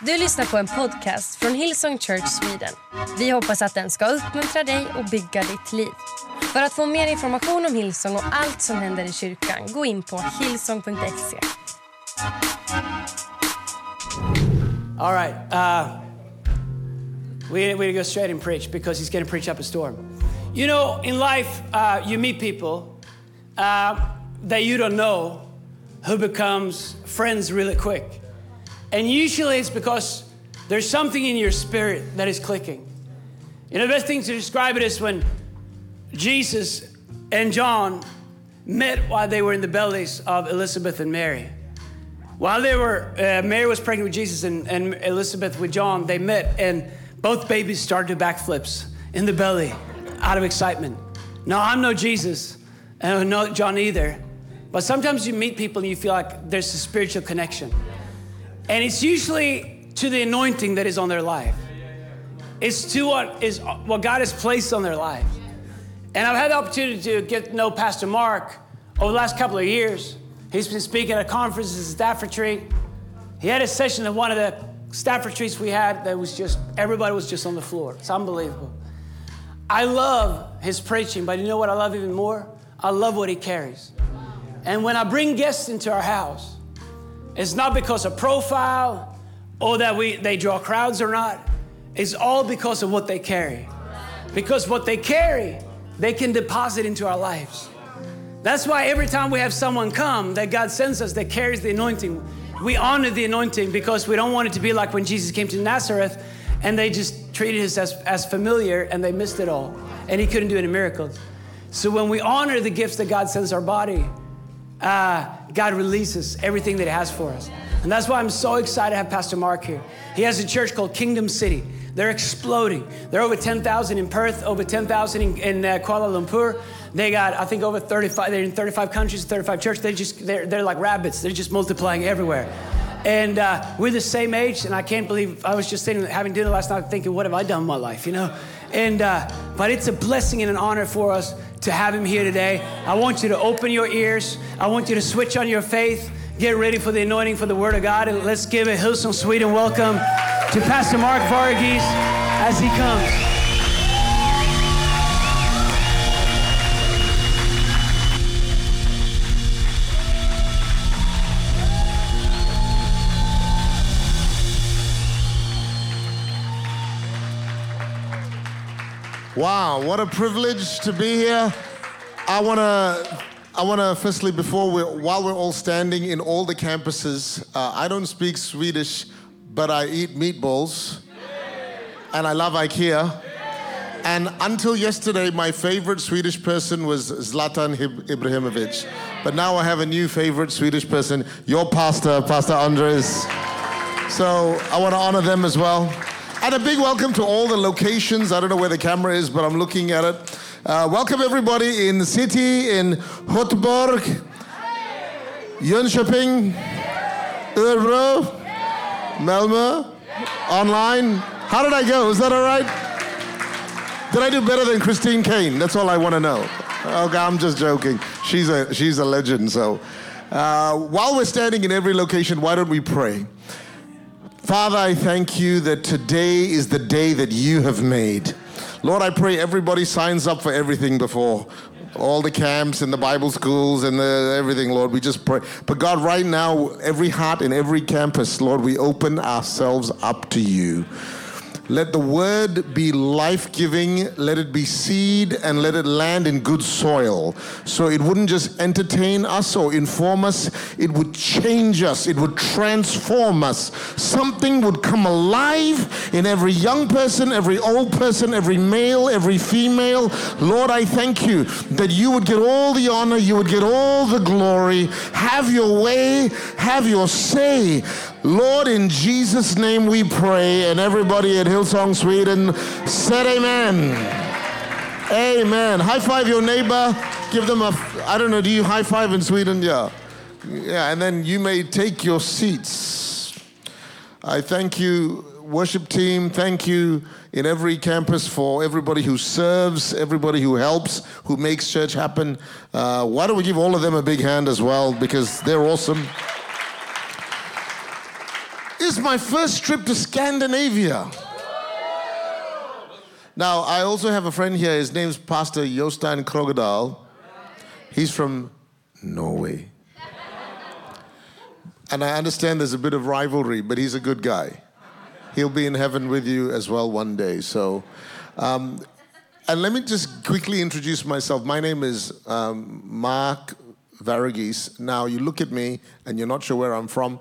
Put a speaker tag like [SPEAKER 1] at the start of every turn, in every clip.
[SPEAKER 1] Du lyssnar på en podcast från Hillsong Church Sweden. Vi hoppas att den ska uppmuntra dig och bygga ditt liv. För att få mer information om Hillsong och allt som händer i kyrkan, gå in på hillsong.se.
[SPEAKER 2] All right. Uh, we we go straight and preach because he's going to preach up a storm. You know, in life, uh, you meet people uh, that you don't know who becomes friends really quick. And usually it's because there's something in your spirit that is clicking. You know, the best thing to describe it is when Jesus and John met while they were in the bellies of Elizabeth and Mary. While they were, uh, Mary was pregnant with Jesus and, and Elizabeth with John, they met and both babies started to backflips in the belly out of excitement. Now, I'm no Jesus, and no John either, but sometimes you meet people and you feel like there's a spiritual connection. And it's usually to the anointing that is on their life. It's to what is what God has placed on their life. And I've had the opportunity to get to know Pastor Mark over the last couple of years. He's been speaking at conferences at Stafford Retreat. He had a session at one of the Stafford Retreats we had that was just everybody was just on the floor. It's unbelievable. I love his preaching, but you know what I love even more? I love what he carries. And when I bring guests into our house, it's not because of profile or that we, they draw crowds or not. It's all because of what they carry. Because what they carry, they can deposit into our lives. That's why every time we have someone come that God sends us that carries the anointing, we honor the anointing because we don't want it to be like when Jesus came to Nazareth and they just treated us as, as familiar and they missed it all and he couldn't do any miracles. So when we honor the gifts that God sends our body, uh, God releases everything that He has for us. And that's why I'm so excited to have Pastor Mark here. He has a church called Kingdom City. They're exploding. They're over 10,000 in Perth, over 10,000 in, in uh, Kuala Lumpur. They got, I think, over 35, they're in 35 countries, 35 churches. They're just, they're, they're like rabbits. They're just multiplying everywhere. And uh, we're the same age, and I can't believe, I was just sitting having dinner last night thinking, what have I done in my life, you know? And, uh, but it's a blessing and an honor for us to have him here today. I want you to open your ears. I want you to switch on your faith. Get ready for the anointing for the Word of God. And let's give a Hillsong Sweden welcome to Pastor Mark Varughese as he comes.
[SPEAKER 3] Wow, what a privilege to be here. I want to I want to firstly before we while we're all standing in all the campuses, uh, I don't speak Swedish, but I eat meatballs. And I love IKEA. And until yesterday, my favorite Swedish person was Zlatan Ibrahimovic. But now I have a new favorite Swedish person, your pastor, Pastor Andreas. So I want to honor them as well. And a big welcome to all the locations. I don't know where the camera is, but I'm looking at it. Uh, welcome everybody in the city, in Göteborg, Jönköping, Örebro, Malmö, online. How did I go? Is that all right? Did I do better than Christine Caine? That's all I want to know. Okay, I'm just joking. She's a, she's a legend, so. Uh, while we're standing in every location, why don't we pray? Father, I thank you that today is the day that you have made. Lord, I pray everybody signs up for everything before. All the camps and the Bible schools and the, everything, Lord, we just pray. But God, right now, every heart in every campus, Lord, we open ourselves up to you. Let the word be life giving, let it be seed, and let it land in good soil. So it wouldn't just entertain us or inform us, it would change us, it would transform us. Something would come alive in every young person, every old person, every male, every female. Lord, I thank you that you would get all the honor, you would get all the glory. Have your way, have your say. Lord, in Jesus' name we pray. And everybody at Hillsong Sweden said amen. Amen. High five your neighbor. Give them a, I don't know, do you high five in Sweden? Yeah. Yeah, and then you may take your seats. I thank you, worship team. Thank you in every campus for everybody who serves, everybody who helps, who makes church happen. Uh, why don't we give all of them a big hand as well because they're awesome. Is my first trip to Scandinavia. Now, I also have a friend here. His name's Pastor Jostein Krogadal. He's from Norway. And I understand there's a bit of rivalry, but he's a good guy. He'll be in heaven with you as well one day. So, um, and let me just quickly introduce myself. My name is um, Mark Varughese. Now, you look at me and you're not sure where I'm from.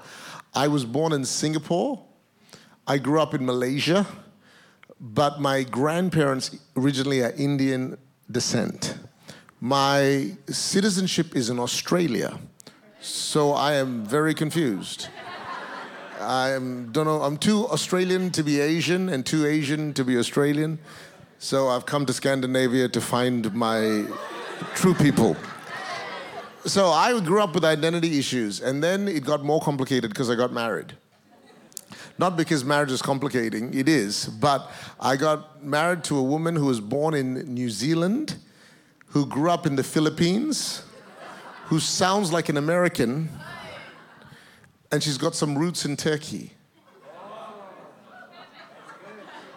[SPEAKER 3] I was born in Singapore. I grew up in Malaysia, but my grandparents originally are Indian descent. My citizenship is in Australia, so I am very confused. I am, don't know, I'm too Australian to be Asian and too Asian to be Australian. So I've come to Scandinavia to find my true people. So I grew up with identity issues, and then it got more complicated because I got married. Not because marriage is complicating, it is, but I got married to a woman who was born in New Zealand, who grew up in the Philippines, who sounds like an American, and she's got some roots in Turkey.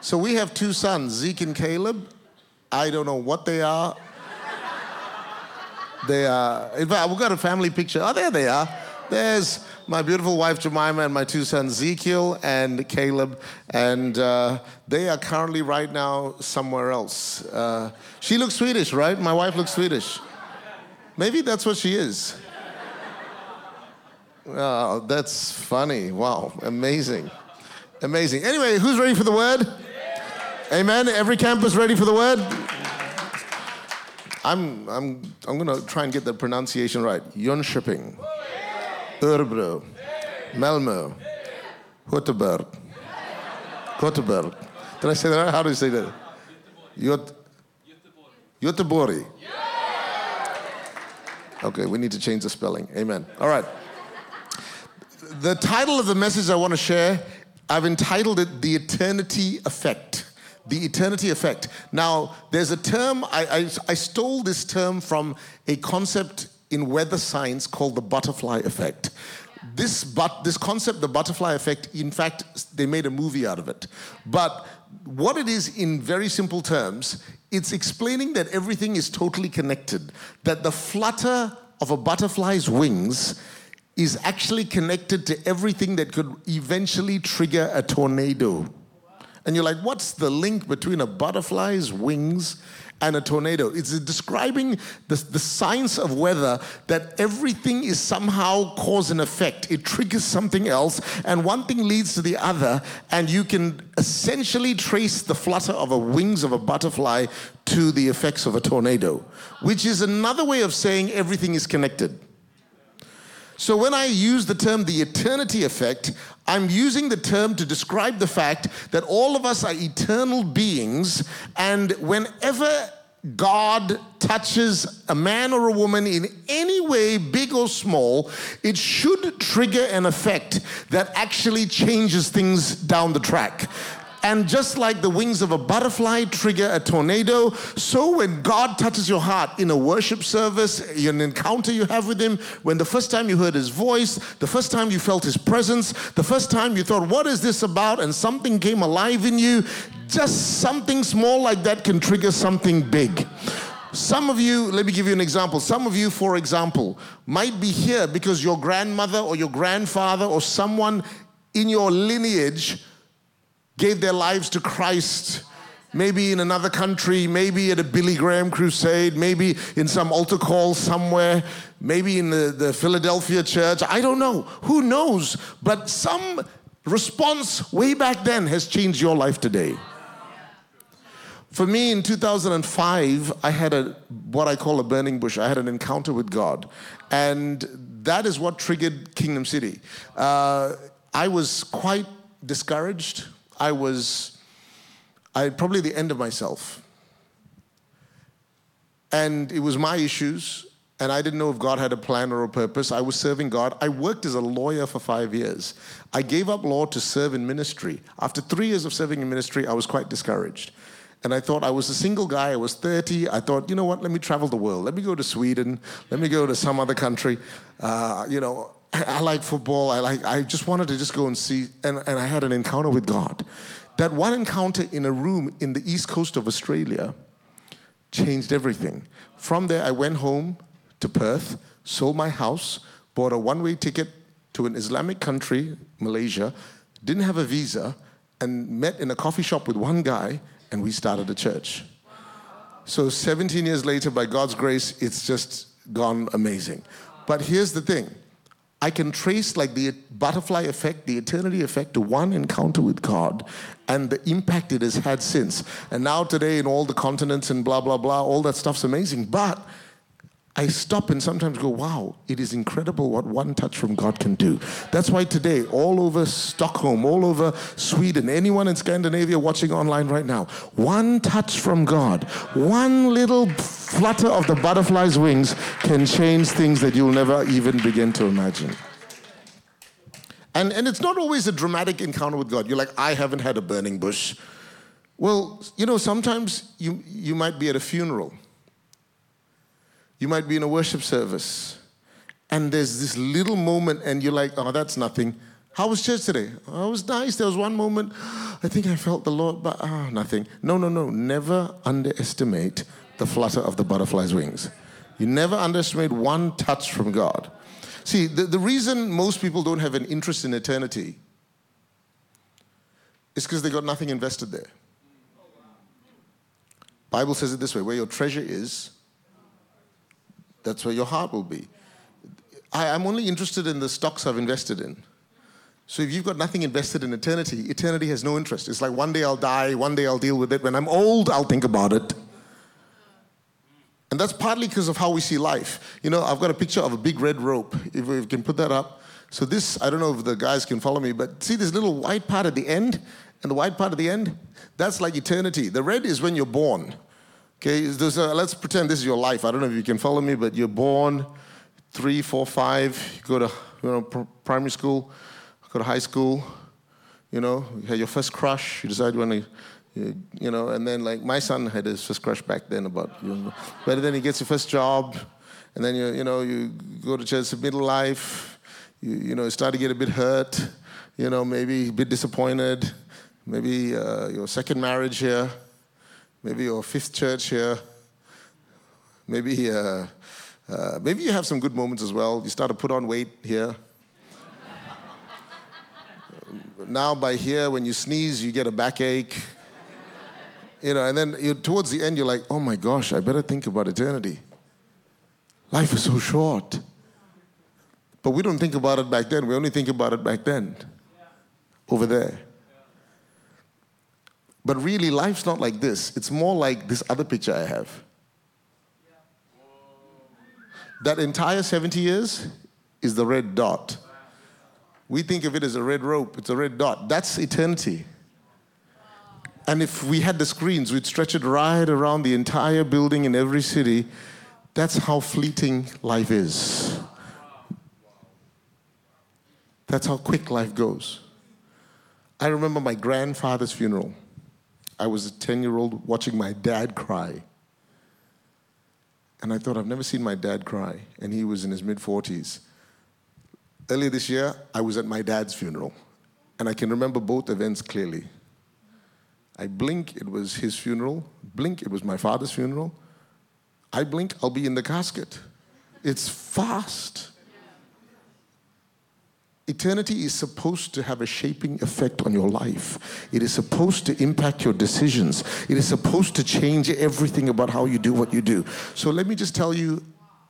[SPEAKER 3] So we have two sons, Zeke and Caleb. I don't know what they are. They are, in fact, we've got a family picture. Oh, there they are. There's my beautiful wife Jemima and my two sons Ezekiel and Caleb, and uh, they are currently right now somewhere else. Uh, she looks Swedish, right? My wife looks Swedish. Maybe that's what she is. Oh, that's funny. Wow, amazing. Amazing. Anyway, who's ready for the word? Amen. Every campus ready for the word? I'm, I'm, I'm going to try and get the pronunciation right. Jönköping, Örebro, Malmö, Göteborg, Göteborg. Did I say that right? How do you say that? Göt- Göteborg. Okay, we need to change the spelling. Amen. All right. The title of the message I want to share, I've entitled it The Eternity Effect the eternity effect. Now, there's a term, I, I, I, stole this term from a concept in weather science called the butterfly effect. This, but, this concept, the butterfly effect, in fact, they made a movie out of it. But what it is in very simple terms, it's explaining that everything is totally connected, that the flutter of a butterfly's wings is actually connected to everything that could eventually trigger a tornado. And you're like, what's the link between a butterfly's wings and a tornado? It's describing the, the science of weather that everything is somehow cause and effect. It triggers something else, and one thing leads to the other, and you can essentially trace the flutter of a wings of a butterfly to the effects of a tornado, which is another way of saying everything is connected. So when I use the term the eternity effect, I'm using the term to describe the fact that all of us are eternal beings, and whenever God touches a man or a woman in any way, big or small, it should trigger an effect that actually changes things down the track. And just like the wings of a butterfly trigger a tornado, so when God touches your heart in a worship service, an encounter you have with Him, when the first time you heard His voice, the first time you felt His presence, the first time you thought, What is this about? and something came alive in you, just something small like that can trigger something big. Some of you, let me give you an example. Some of you, for example, might be here because your grandmother or your grandfather or someone in your lineage gave their lives to Christ, maybe in another country, maybe at a Billy Graham crusade, maybe in some altar call somewhere, maybe in the, the Philadelphia church. I don't know. Who knows? But some response way back then has changed your life today. For me, in 2005, I had a what I call a burning bush. I had an encounter with God, and that is what triggered Kingdom City. Uh, I was quite discouraged. I was I probably the end of myself. And it was my issues, and I didn't know if God had a plan or a purpose. I was serving God. I worked as a lawyer for five years. I gave up law to serve in ministry. After three years of serving in ministry, I was quite discouraged. And I thought I was a single guy, I was 30. I thought, you know what, let me travel the world. Let me go to Sweden. Let me go to some other country. Uh, you know, I, like football. I like. I just wanted to just go and see, and, and I had an encounter with God. That one encounter in a room in the east coast of Australia changed everything. From there, I went home to Perth, sold my house, bought a one-way ticket to an Islamic country, Malaysia, didn't have a visa, and met in a coffee shop with one guy, and we started a church. So 17 years later, by God's grace, it's just gone amazing. But here's the thing. I can trace like the butterfly effect, the eternity effect to one encounter with God and the impact it has had since. And now today in all the continents and blah, blah, blah, all that stuff's amazing. But I stop and sometimes go, wow, it is incredible what one touch from God can do. That's why today, all over Stockholm, all over Sweden, anyone in Scandinavia watching online right now, one touch from God, one little flutter of the butterfly's wings can change things that you'll never even begin to imagine. And, and it's not always a dramatic encounter with God. You're like, I haven't had a burning bush. Well, you know, sometimes you, you might be at a funeral you might be in a worship service and there's this little moment and you're like, oh, that's nothing. How was church today? Oh, it was nice. There was one moment, I think I felt the Lord, but ah, oh, nothing. No, no, no. Never underestimate the flutter of the butterfly's wings. You never underestimate one touch from God. See, the, the reason most people don't have an interest in eternity is because they got nothing invested there. Bible says it this way, where your treasure is, that's where your heart will be. I, I'm only interested in the stocks I've invested in. So if you've got nothing invested in eternity, eternity has no interest. It's like one day I'll die, one day I'll deal with it. When I'm old, I'll think about it. And that's partly because of how we see life. You know, I've got a picture of a big red rope. If we can put that up. So this, I don't know if the guys can follow me, but see this little white part at the end? And the white part at the end? That's like eternity. The red is when you're born. Okay, a, let's pretend this is your life. I don't know if you can follow me, but you're born three, four, five. You go to you know primary school, go to high school. You know, you had your first crush. You decide to, you, you know, and then like my son had his first crush back then about, you know, but then he gets your first job, and then you you know you go to church, middle life. You you know start to get a bit hurt. You know, maybe a bit disappointed. Maybe uh, your second marriage here maybe your fifth church here. Maybe, uh, uh, maybe you have some good moments as well. You start to put on weight here. now, by here, when you sneeze, you get a backache. You know, and then towards the end, you're like, oh my gosh, I better think about eternity. Life is so short. But we don't think about it back then. We only think about it back then, over there. But really, life's not like this. It's more like this other picture I have. That entire 70 years is the red dot. We think of it as a red rope, it's a red dot. That's eternity. And if we had the screens, we'd stretch it right around the entire building in every city. That's how fleeting life is. That's how quick life goes. I remember my grandfather's funeral. I was a 10 year old watching my dad cry. And I thought, I've never seen my dad cry. And he was in his mid 40s. Earlier this year, I was at my dad's funeral. And I can remember both events clearly. I blink, it was his funeral. Blink, it was my father's funeral. I blink, I'll be in the casket. It's fast. Eternity is supposed to have a shaping effect on your life. It is supposed to impact your decisions. It is supposed to change everything about how you do what you do. So let me just tell you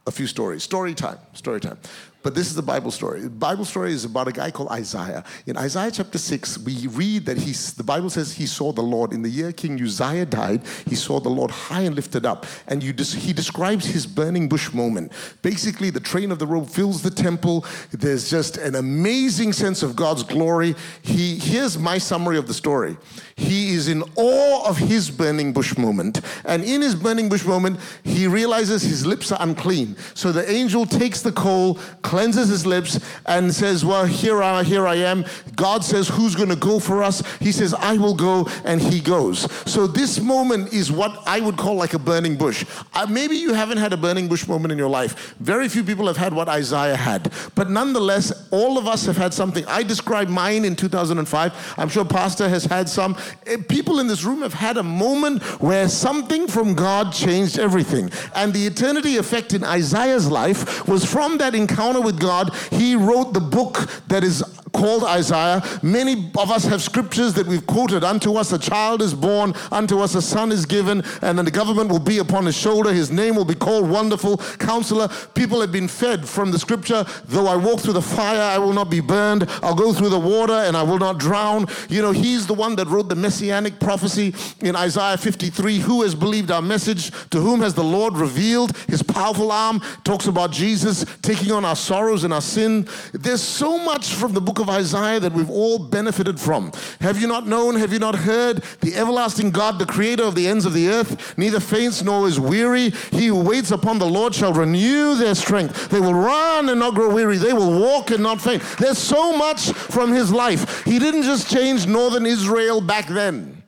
[SPEAKER 3] a few stories. Story time, story time. But this is the Bible story. The Bible story is about a guy called Isaiah. In Isaiah chapter 6, we read that he's, the Bible says he saw the Lord. In the year King Uzziah died, he saw the Lord high and lifted up. And you he describes his burning bush moment. Basically, the train of the robe fills the temple. There's just an amazing sense of God's glory. He, here's my summary of the story. He is in awe of his burning bush moment. And in his burning bush moment, he realizes his lips are unclean. So the angel takes the coal, cleanses his lips, and says, Well, here I, here I am. God says, Who's going to go for us? He says, I will go, and he goes. So this moment is what I would call like a burning bush. Uh, maybe you haven't had a burning bush moment in your life. Very few people have had what Isaiah had. But nonetheless, all of us have had something. I described mine in 2005. I'm sure Pastor has had some. Eh, people in this room have had a moment where something from God changed everything. And the eternity effect in Isaiah's life was from that encounter with God, he wrote the book that is called Isaiah. Many of us have scriptures that we've quoted Unto us a child is born, unto us a son is given, and then the government will be upon his shoulder. His name will be called Wonderful Counselor. People have been fed from the scripture. Though I walk through the fire, I will not be burned. I'll go through the water and I will not drown. You know, he's the one that wrote the messianic prophecy in Isaiah 53. Who has believed our message? To whom has the Lord revealed his powerful arm? Talks about Jesus taking on our sorrows and our sin. There's so much from the book of Isaiah that we've all benefited from. Have you not known? Have you not heard? The everlasting God, the creator of the ends of the earth, neither faints nor is weary. He who waits upon the Lord shall renew their strength. They will run and not grow weary. They will walk and not faint. There's so much from his life. He didn't just change northern Israel back then,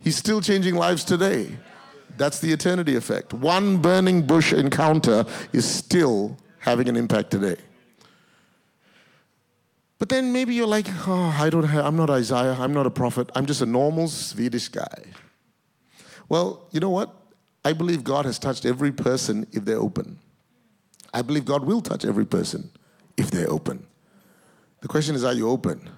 [SPEAKER 3] he's still changing lives today. That's the eternity effect. One burning bush encounter is still having an impact today. But then maybe you're like, oh, I don't have, I'm not Isaiah, I'm not a prophet, I'm just a normal Swedish guy. Well, you know what? I believe God has touched every person if they're open. I believe God will touch every person if they're open. The question is, are you open?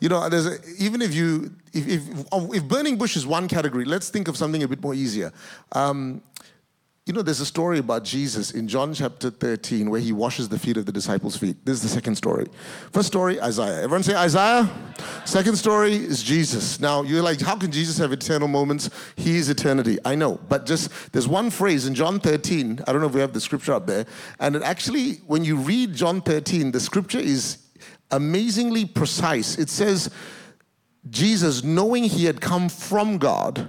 [SPEAKER 3] You know, there's a, even if you, if, if, if burning bush is one category, let's think of something a bit more easier. Um, you know, there's a story about Jesus in John chapter 13 where he washes the feet of the disciples' feet. This is the second story. First story, Isaiah. Everyone say Isaiah. Second story is Jesus. Now, you're like, how can Jesus have eternal moments? He is eternity. I know. But just, there's one phrase in John 13. I don't know if we have the scripture up there. And it actually, when you read John 13, the scripture is amazingly precise. It says, Jesus, knowing he had come from God,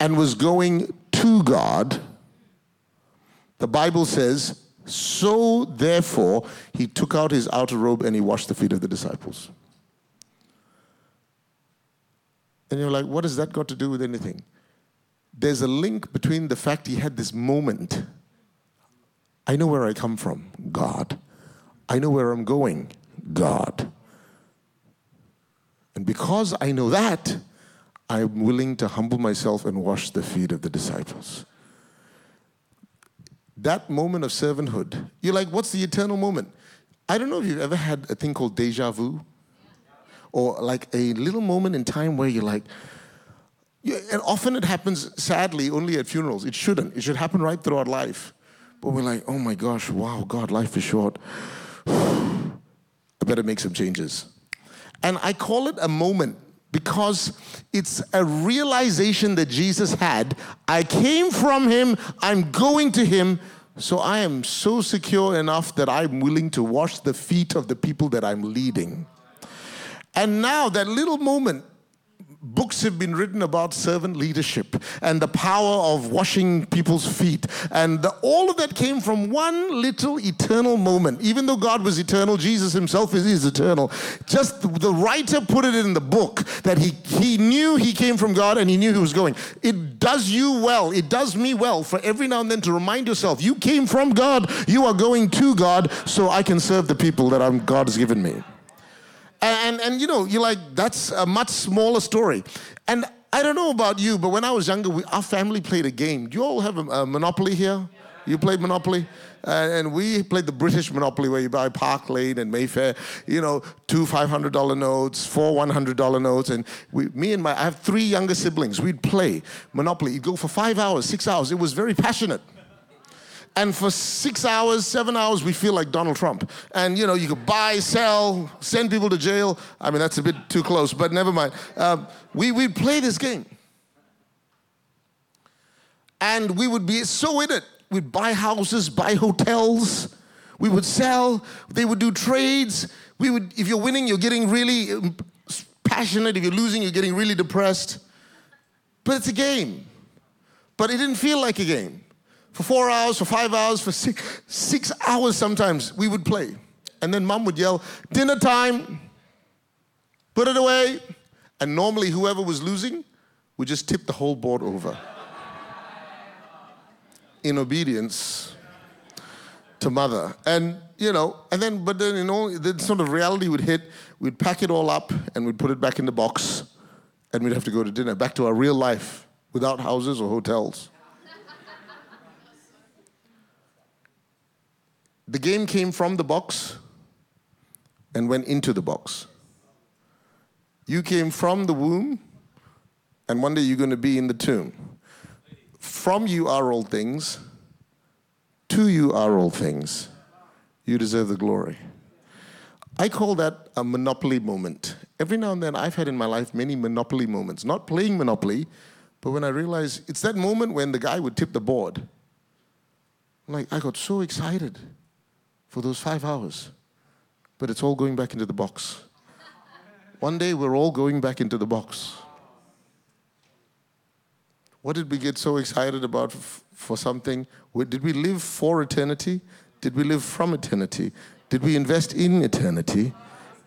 [SPEAKER 3] and was going to God, the Bible says, so therefore he took out his outer robe and he washed the feet of the disciples. And you're like, what has that got to do with anything? There's a link between the fact he had this moment. I know where I come from, God. I know where I'm going, God. And because I know that, I'm willing to humble myself and wash the feet of the disciples. That moment of servanthood, you're like, what's the eternal moment? I don't know if you've ever had a thing called deja vu or like a little moment in time where you're like, and often it happens sadly only at funerals. It shouldn't. It should happen right throughout life. But we're like, oh my gosh, wow, God, life is short. I better make some changes. And I call it a moment because it's a realization that Jesus had. I came from him, I'm going to him, so I am so secure enough that I'm willing to wash the feet of the people that I'm leading. And now, that little moment books have been written about servant leadership and the power of washing people's feet. And the, all of that came from one little eternal moment. Even though God was eternal, Jesus himself is, is eternal. Just the, the writer put it in the book that he, he knew he came from God and he knew he was going. It does you well, it does me well for every now and then to remind yourself you came from God, you are going to God, so I can serve the people that I'm, God has given me. And, and, you know, you're like, that's a much smaller story. And I don't know about you, but when I was younger, we, our family played a game. Do you all have a, a Monopoly here? You played Monopoly? Uh, and we played the British Monopoly where you buy Park Lane and Mayfair, you know, two $500 notes, four $100 notes. And we, me and my, I have three younger siblings. We'd play Monopoly. You'd go for five hours, six hours. It was very passionate. And for six hours, seven hours, we feel like Donald Trump. And you know, you could buy, sell, send people to jail. I mean, that's a bit too close, but never mind. Uh, we would play this game. And we would be so in it. We'd buy houses, buy hotels. We would sell. They would do trades. We would, if you're winning, you're getting really um, passionate. If you're losing, you're getting really depressed. But it's a game. But it didn't feel like a game. For four hours, for five hours, for six, six hours sometimes, we would play. And then mom would yell, Dinner time, put it away. And normally, whoever was losing would just tip the whole board over. In obedience to mother. And, you know, and then, but then, you know, then sort of reality would hit. We'd pack it all up and we'd put it back in the box and we'd have to go to dinner, back to our real life without houses or hotels. The game came from the box and went into the box. You came from the womb, and one day you're going to be in the tomb. From you are all things, to you are all things. You deserve the glory. I call that a monopoly moment. Every now and then, I've had in my life many monopoly moments. Not playing Monopoly, but when I realize it's that moment when the guy would tip the board. Like, I got so excited for those five hours, but it's all going back into the box. One day, we're all going back into the box. What did we get so excited about for something? Did we live for eternity? Did we live from eternity? Did we invest in eternity?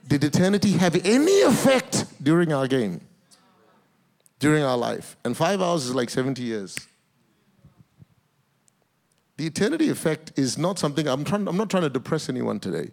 [SPEAKER 3] Did eternity have any effect during our game? During our life? And five hours is like 70 years. The eternity effect is not something, I'm, trying, I'm not trying to depress anyone today.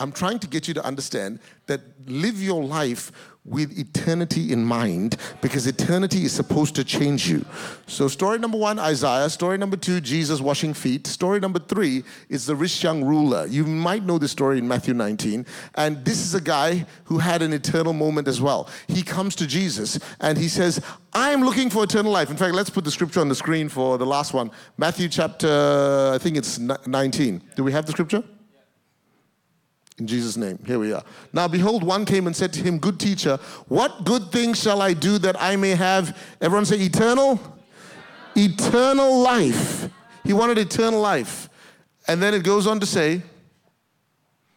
[SPEAKER 3] I'm trying to get you to understand that live your life with eternity in mind because eternity is supposed to change you. So, story number one, Isaiah. Story number two, Jesus washing feet. Story number three is the rich young ruler. You might know this story in Matthew 19. And this is a guy who had an eternal moment as well. He comes to Jesus and he says, I'm looking for eternal life. In fact, let's put the scripture on the screen for the last one Matthew chapter, I think it's 19. Do we have the scripture? In Jesus' name, here we are. Now, behold, one came and said to him, Good teacher, what good thing shall I do that I may have, everyone say, eternal? Eternal life. He wanted eternal life. And then it goes on to say,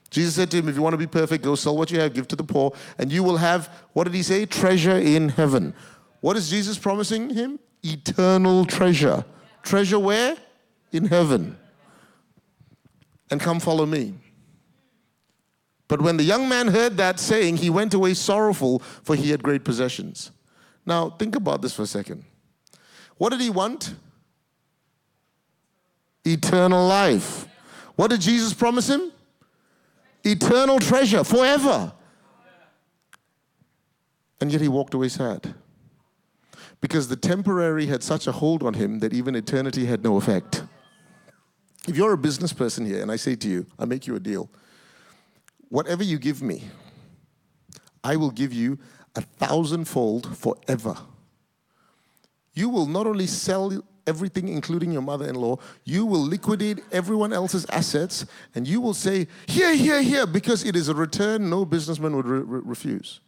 [SPEAKER 3] Jesus said to him, If you want to be perfect, go sell what you have, give to the poor, and you will have, what did he say? Treasure in heaven. What is Jesus promising him? Eternal treasure. Treasure where? In heaven. And come follow me. But when the young man heard that saying, he went away sorrowful, for he had great possessions. Now, think about this for a second. What did he want? Eternal life. What did Jesus promise him? Eternal treasure, forever. And yet he walked away sad. Because the temporary had such a hold on him that even eternity had no effect. If you're a business person here and I say to you, I make you a deal, Whatever you give me, I will give you a thousandfold forever. You will not only sell everything, including your mother in law, you will liquidate everyone else's assets and you will say, Here, here, here, because it is a return no businessman would re- re- refuse.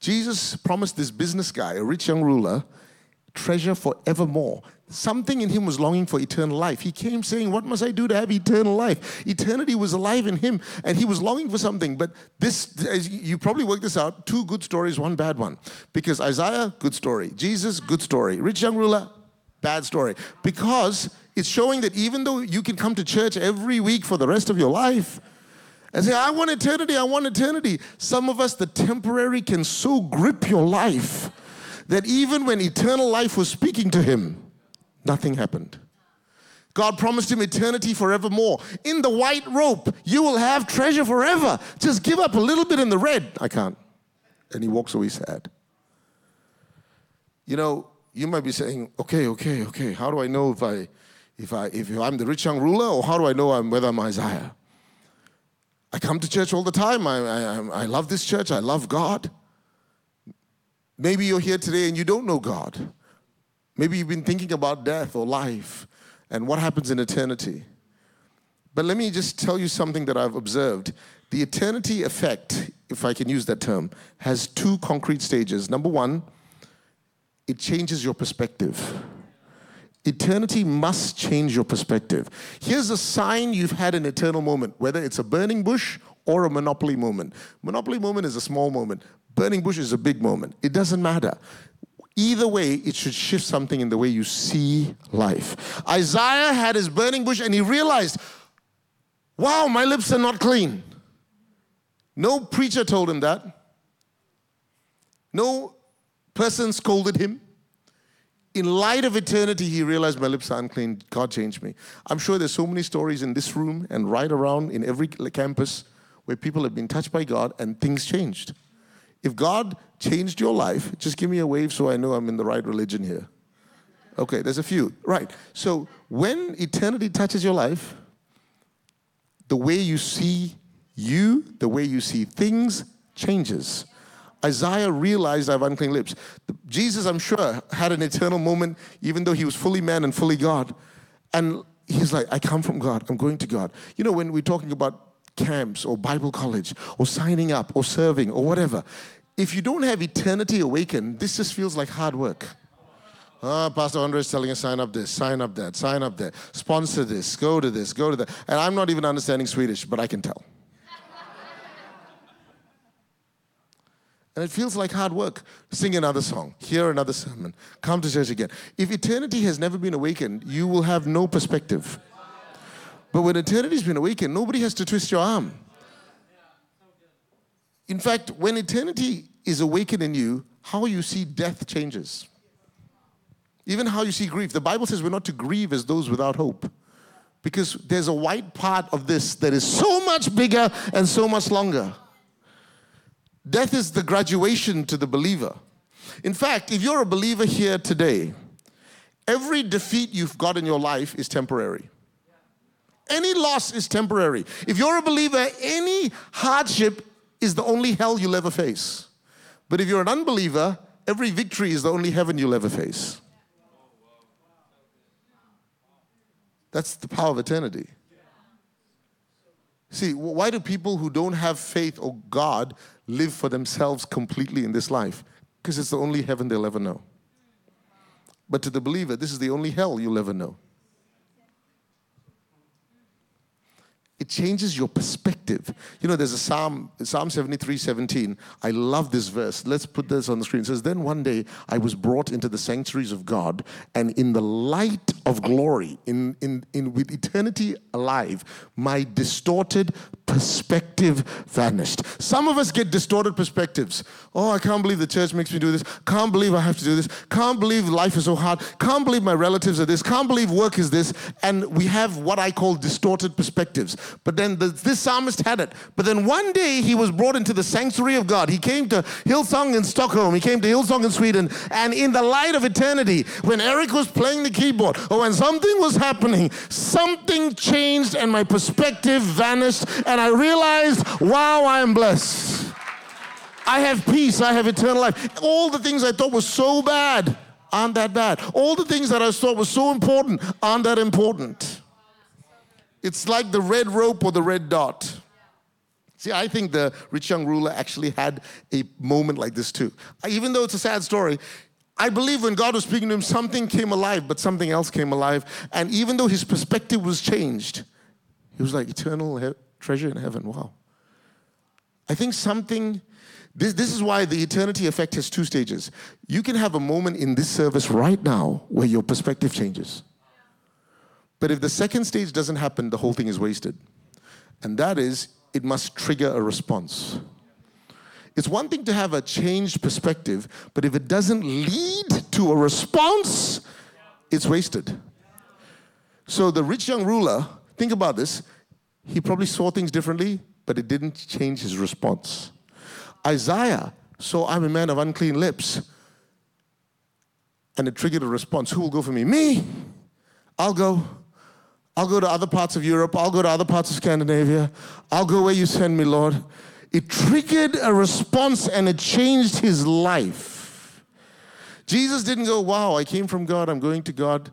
[SPEAKER 3] Jesus promised this business guy, a rich young ruler, treasure forevermore. Something in him was longing for eternal life. He came saying, What must I do to have eternal life? Eternity was alive in him, and he was longing for something. But this, you probably worked this out two good stories, one bad one. Because Isaiah, good story. Jesus, good story. Rich young ruler, bad story. Because it's showing that even though you can come to church every week for the rest of your life, and say, I want eternity, I want eternity. Some of us, the temporary can so grip your life that even when eternal life was speaking to him, nothing happened. God promised him eternity forevermore. In the white rope, you will have treasure forever. Just give up a little bit in the red. I can't. And he walks away sad. You know, you might be saying, okay, okay, okay, how do I know if I if I if I'm the rich young ruler or how do I know I'm whether I'm Isaiah? I come to church all the time. I, I, I love this church. I love God. Maybe you're here today and you don't know God. Maybe you've been thinking about death or life and what happens in eternity. But let me just tell you something that I've observed. The eternity effect, if I can use that term, has two concrete stages. Number one, it changes your perspective. Eternity must change your perspective. Here's a sign you've had an eternal moment, whether it's a burning bush or a monopoly moment. Monopoly moment is a small moment, burning bush is a big moment. It doesn't matter. Either way, it should shift something in the way you see life. Isaiah had his burning bush and he realized, wow, my lips are not clean. No preacher told him that. No person scolded him. In light of eternity, he realized my lips are unclean. God changed me. I'm sure there's so many stories in this room and right around in every campus where people have been touched by God and things changed. If God changed your life, just give me a wave so I know I'm in the right religion here. Okay, there's a few. Right. So when eternity touches your life, the way you see you, the way you see things changes. Isaiah realized I have unclean lips. Jesus, I'm sure, had an eternal moment, even though he was fully man and fully God. And he's like, I come from God, I'm going to God. You know, when we're talking about camps or Bible college or signing up or serving or whatever, if you don't have eternity awakened, this just feels like hard work. Ah, Pastor Andre is telling us sign up this, sign up that, sign up that, sponsor this, go to this, go to that. And I'm not even understanding Swedish, but I can tell. and it feels like hard work. Sing another song, hear another sermon, come to church again. If eternity has never been awakened, you will have no perspective. But when eternity's been awakened, nobody has to twist your arm. In fact, when eternity is awakened in you, how you see death changes. Even how you see grief. The Bible says we're not to grieve as those without hope. Because there's a white part of this that is so much bigger and so much longer. Death is the graduation to the believer. In fact, if you're a believer here today, every defeat you've got in your life is temporary. Any loss is temporary. If you're a believer, any hardship is the only hell you'll ever face. But if you're an unbeliever, every victory is the only heaven you'll ever face. That's the power of eternity. See, why do people who don't have faith or God live for themselves completely in this life? Because it's the only heaven they'll ever know. But to the believer, this is the only hell you'll ever know. It changes your perspective. You know, there's a Psalm, Psalm 73, 17. I love this verse. Let's put this on the screen. It says, Then one day I was brought into the sanctuaries of God, and in the light of glory, in, in, in with eternity alive, my distorted perspective vanished. Some of us get distorted perspectives. Oh, I can't believe the church makes me do this. Can't believe I have to do this. Can't believe life is so hard. Can't believe my relatives are this. Can't believe work is this. And we have what I call distorted perspectives. But then the, this psalmist had it. But then one day he was brought into the sanctuary of God. He came to Hillsong in Stockholm. He came to Hillsong in Sweden. And in the light of eternity, when Eric was playing the keyboard or when something was happening, something changed and my perspective vanished. And I realized, wow, I am blessed. I have peace. I have eternal life. All the things I thought were so bad aren't that bad. All the things that I thought were so important aren't that important. It's like the red rope or the red dot. See, I think the rich young ruler actually had a moment like this too. Even though it's a sad story, I believe when God was speaking to him, something came alive, but something else came alive. And even though his perspective was changed, he was like, eternal he- treasure in heaven. Wow. I think something, this, this is why the eternity effect has two stages. You can have a moment in this service right now where your perspective changes. But if the second stage doesn't happen, the whole thing is wasted. And that is, it must trigger a response. It's one thing to have a changed perspective, but if it doesn't lead to a response, it's wasted. So the rich young ruler, think about this, he probably saw things differently, but it didn't change his response. Isaiah saw, I'm a man of unclean lips, and it triggered a response. Who will go for me? Me! I'll go. I'll go to other parts of Europe. I'll go to other parts of Scandinavia. I'll go where you send me, Lord. It triggered a response and it changed his life. Jesus didn't go, Wow, I came from God, I'm going to God.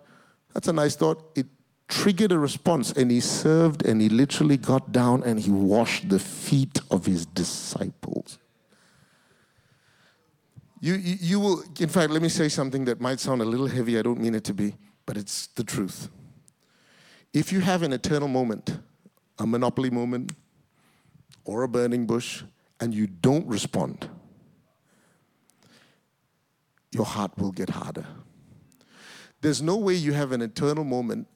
[SPEAKER 3] That's a nice thought. It triggered a response and he served and he literally got down and he washed the feet of his disciples. You, you, you will, in fact, let me say something that might sound a little heavy. I don't mean it to be, but it's the truth. If you have an eternal moment, a monopoly moment, or a burning bush, and you don't respond, your heart will get harder. There's no way you have an eternal moment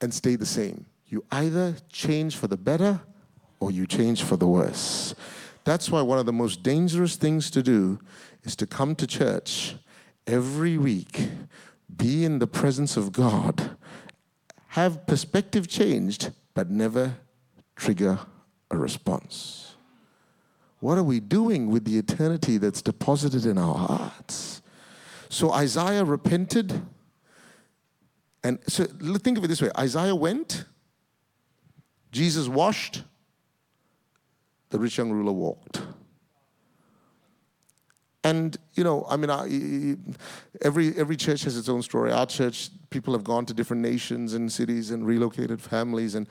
[SPEAKER 3] and stay the same. You either change for the better or you change for the worse. That's why one of the most dangerous things to do is to come to church every week, be in the presence of God, have perspective changed, but never trigger a response. What are we doing with the eternity that's deposited in our hearts? So Isaiah repented. And so think of it this way Isaiah went, Jesus washed, the rich young ruler walked. And you know, I mean, I, every every church has its own story. Our church, people have gone to different nations and cities and relocated families. And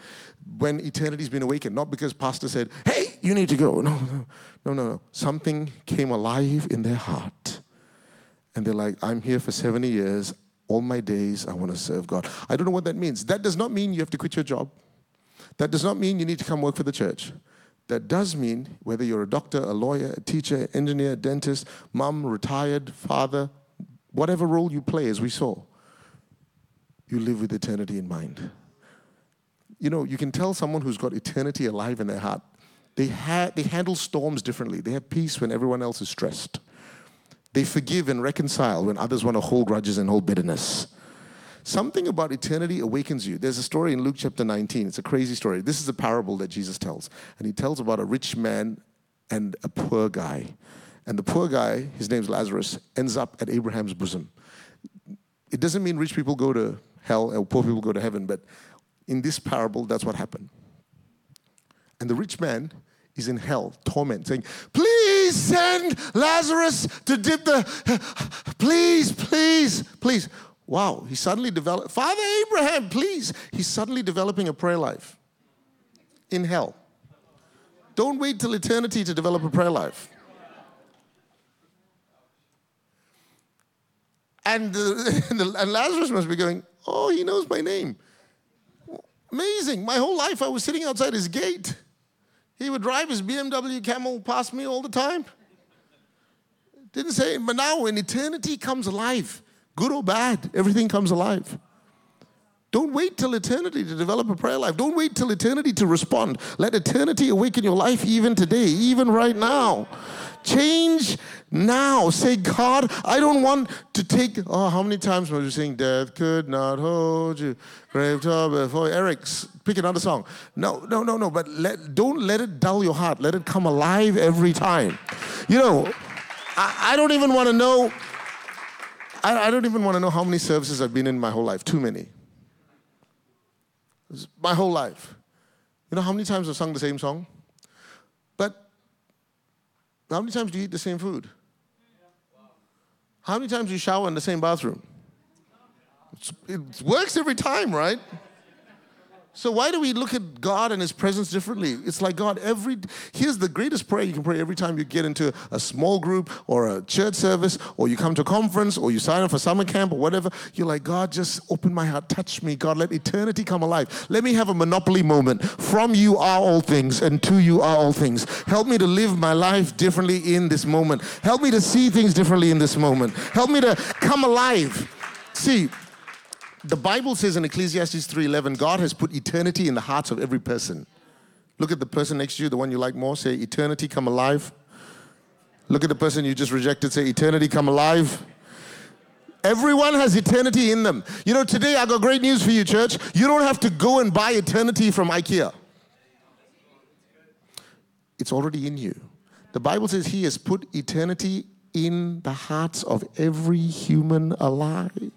[SPEAKER 3] when eternity's been awakened, not because pastor said, "Hey, you need to go," no, no, no, no, no. Something came alive in their heart, and they're like, "I'm here for 70 years. All my days, I want to serve God." I don't know what that means. That does not mean you have to quit your job. That does not mean you need to come work for the church. That does mean whether you're a doctor, a lawyer, a teacher, engineer, dentist, mom, retired, father, whatever role you play, as we saw, you live with eternity in mind. You know, you can tell someone who's got eternity alive in their heart. They, ha- they handle storms differently. They have peace when everyone else is stressed. They forgive and reconcile when others want to hold grudges and hold bitterness. Something about eternity awakens you. There's a story in Luke chapter 19. It's a crazy story. This is a parable that Jesus tells. And he tells about a rich man and a poor guy. And the poor guy, his name's Lazarus, ends up at Abraham's bosom. It doesn't mean rich people go to hell or poor people go to heaven, but in this parable, that's what happened. And the rich man is in hell, torment, saying, Please send Lazarus to dip the, please, please, please. Wow, he suddenly developed, Father Abraham, please. He's suddenly developing a prayer life in hell. Don't wait till eternity to develop a prayer life. And, uh, and Lazarus must be going, Oh, he knows my name. Amazing. My whole life I was sitting outside his gate. He would drive his BMW camel past me all the time. Didn't say, but now when eternity comes alive, good or bad, everything comes alive. Don't wait till eternity to develop a prayer life. Don't wait till eternity to respond. Let eternity awaken your life even today, even right now. Change now. Say, God, I don't want to take. Oh, how many times was you saying, Death could not hold you? Grave top before Eric's. Pick another song. No, no, no, no. But let, don't let it dull your heart. Let it come alive every time. You know, I, I don't even want to know I, I don't even want to know how many services I've been in my whole life. Too many. My whole life. You know how many times I've sung the same song? But how many times do you eat the same food? How many times do you shower in the same bathroom? It's, it works every time, right? So why do we look at God and His presence differently? It's like God, every here's the greatest prayer you can pray every time you get into a small group or a church service or you come to a conference or you sign up for summer camp or whatever. You're like, God, just open my heart, touch me. God, let eternity come alive. Let me have a monopoly moment. From you are all things, and to you are all things. Help me to live my life differently in this moment. Help me to see things differently in this moment. Help me to come alive. See, the Bible says in Ecclesiastes 3:11, God has put eternity in the hearts of every person. Look at the person next to you, the one you like more, say, Eternity come alive. Look at the person you just rejected, say, Eternity come alive. Everyone has eternity in them. You know, today I got great news for you, church. You don't have to go and buy eternity from IKEA, it's already in you. The Bible says He has put eternity in the hearts of every human alive.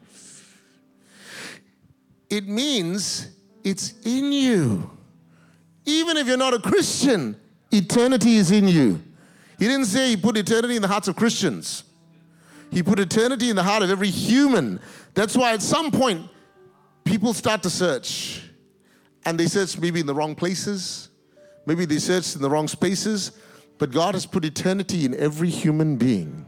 [SPEAKER 3] It means it's in you. Even if you're not a Christian, eternity is in you. He didn't say he put eternity in the hearts of Christians. He put eternity in the heart of every human. That's why at some point, people start to search. And they search maybe in the wrong places, maybe they search in the wrong spaces, but God has put eternity in every human being.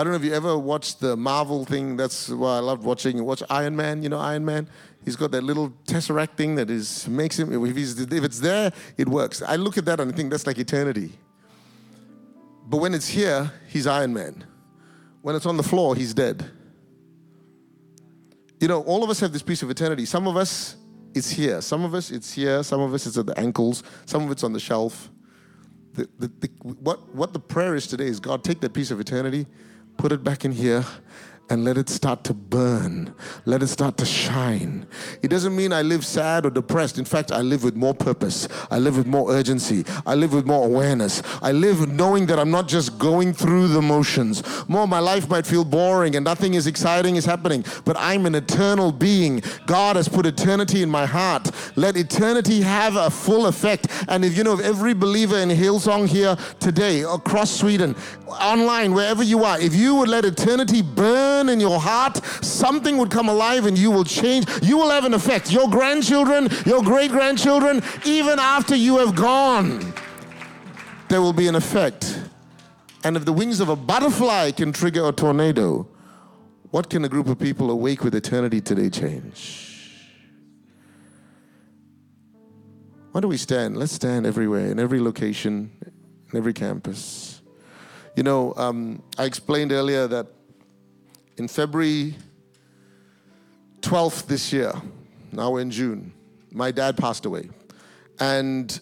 [SPEAKER 3] I don't know if you ever watched the Marvel thing. That's what I loved watching. Watch Iron Man. You know Iron Man. He's got that little tesseract thing that is makes him. If, if it's there, it works. I look at that and I think that's like eternity. But when it's here, he's Iron Man. When it's on the floor, he's dead. You know, all of us have this piece of eternity. Some of us, it's here. Some of us, it's here. Some of us, it's at the ankles. Some of it's on the shelf. The, the, the, what, what the prayer is today is God, take that piece of eternity, put it back in here, and let it start to burn. Let it start to shine. It doesn't mean I live sad or depressed. In fact, I live with more purpose. I live with more urgency. I live with more awareness. I live knowing that I'm not just going through the motions. More, my life might feel boring and nothing is exciting is happening, but I'm an eternal being. God has put eternity in my heart. Let eternity have a full effect. And if you know, if every believer in Hillsong here today, across Sweden, online, wherever you are, if you would let eternity burn in your heart, something would come alive and you will change. You will have an effect. Your grandchildren, your great grandchildren, even after you have gone, there will be an effect. And if the wings of a butterfly can trigger a tornado, what can a group of people awake with eternity today change? Why do we stand? Let's stand everywhere, in every location, in every campus. You know, um, I explained earlier that in February 12th this year, now we're in June, my dad passed away. And,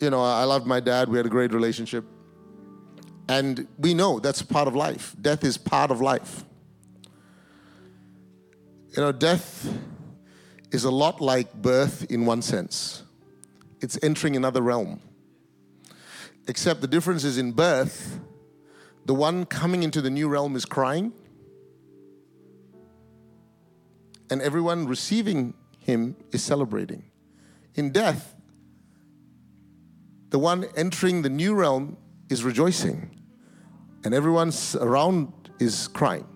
[SPEAKER 3] you know, I loved my dad, we had a great relationship. And we know that's part of life. Death is part of life. You know, death is a lot like birth in one sense it's entering another realm. Except the difference is in birth, the one coming into the new realm is crying, and everyone receiving him is celebrating. In death, the one entering the new realm is rejoicing, and everyone around is crying.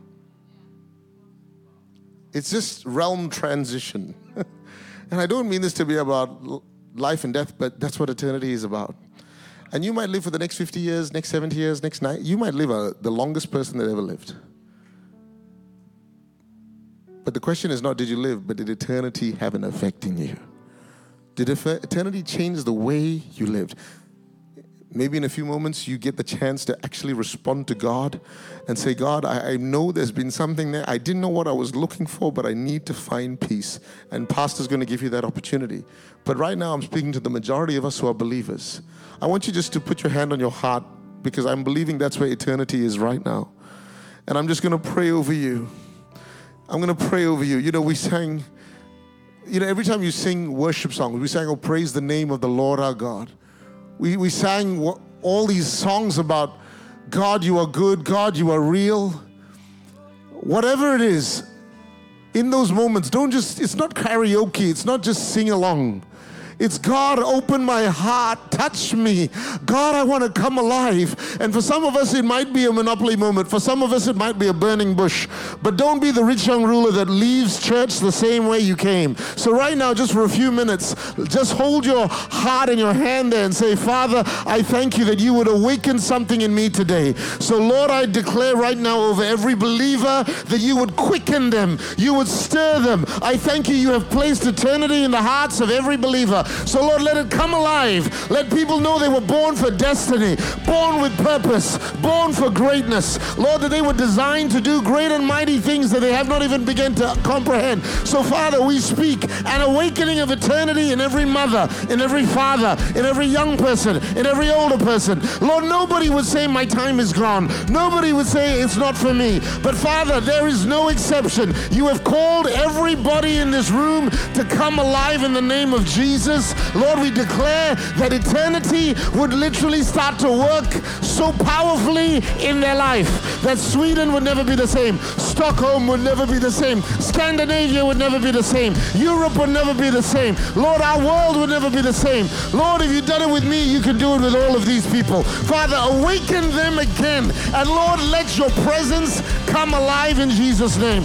[SPEAKER 3] It's just realm transition. and I don't mean this to be about life and death, but that's what eternity is about. And you might live for the next 50 years, next 70 years, next night. You might live a, the longest person that ever lived. But the question is not did you live, but did eternity have an effect in you? Did eternity change the way you lived? Maybe in a few moments you get the chance to actually respond to God and say, God, I, I, know there's been something there. I didn't know what I was looking for, but I need to find peace. And Pastor's going to give you that opportunity. But right now I'm speaking to the majority of us who are believers. I want you just to put your hand on your heart because I'm believing that's where eternity is right now. And I'm just going to pray over you. I'm going to pray over you. You know, we sang, you know, every time you sing worship songs, we sang, Oh, praise the name of the Lord our God. We, we sang all these songs about God, you are good, God, you are real. Whatever it is, in those moments, don't just, it's not karaoke, it's not just sing along. It's God, open my heart, touch me. God, I want to come alive. And for some of us, it might be a monopoly moment. For some of us, it might be a burning bush. But don't be the rich young ruler that leaves church the same way you came. So, right now, just for a few minutes, just hold your heart in your hand there and say, Father, I thank you that you would awaken something in me today. So, Lord, I declare right now over every believer that you would quicken them, you would stir them. I thank you, you have placed eternity in the hearts of every believer. So, Lord, let it come alive. Let people know they were born for destiny, born with purpose, born for greatness. Lord, that they were designed to do great and mighty things that they have not even begun to comprehend. So, Father, we speak an awakening of eternity in every mother, in every father, in every young person, in every older person. Lord, nobody would say, My time is gone. Nobody would say, It's not for me. But, Father, there is no exception. You have called everybody in this room to come alive in the name of Jesus. Jesus, Lord, we declare that eternity would literally start to work so powerfully in their life that Sweden would never be the same, Stockholm would never be the same, Scandinavia would never be the same, Europe would never be the same. Lord, our world would never be the same. Lord, if you've done it with me, you can do it with all of these people. Father, awaken them again. And Lord, let your presence come alive in Jesus' name.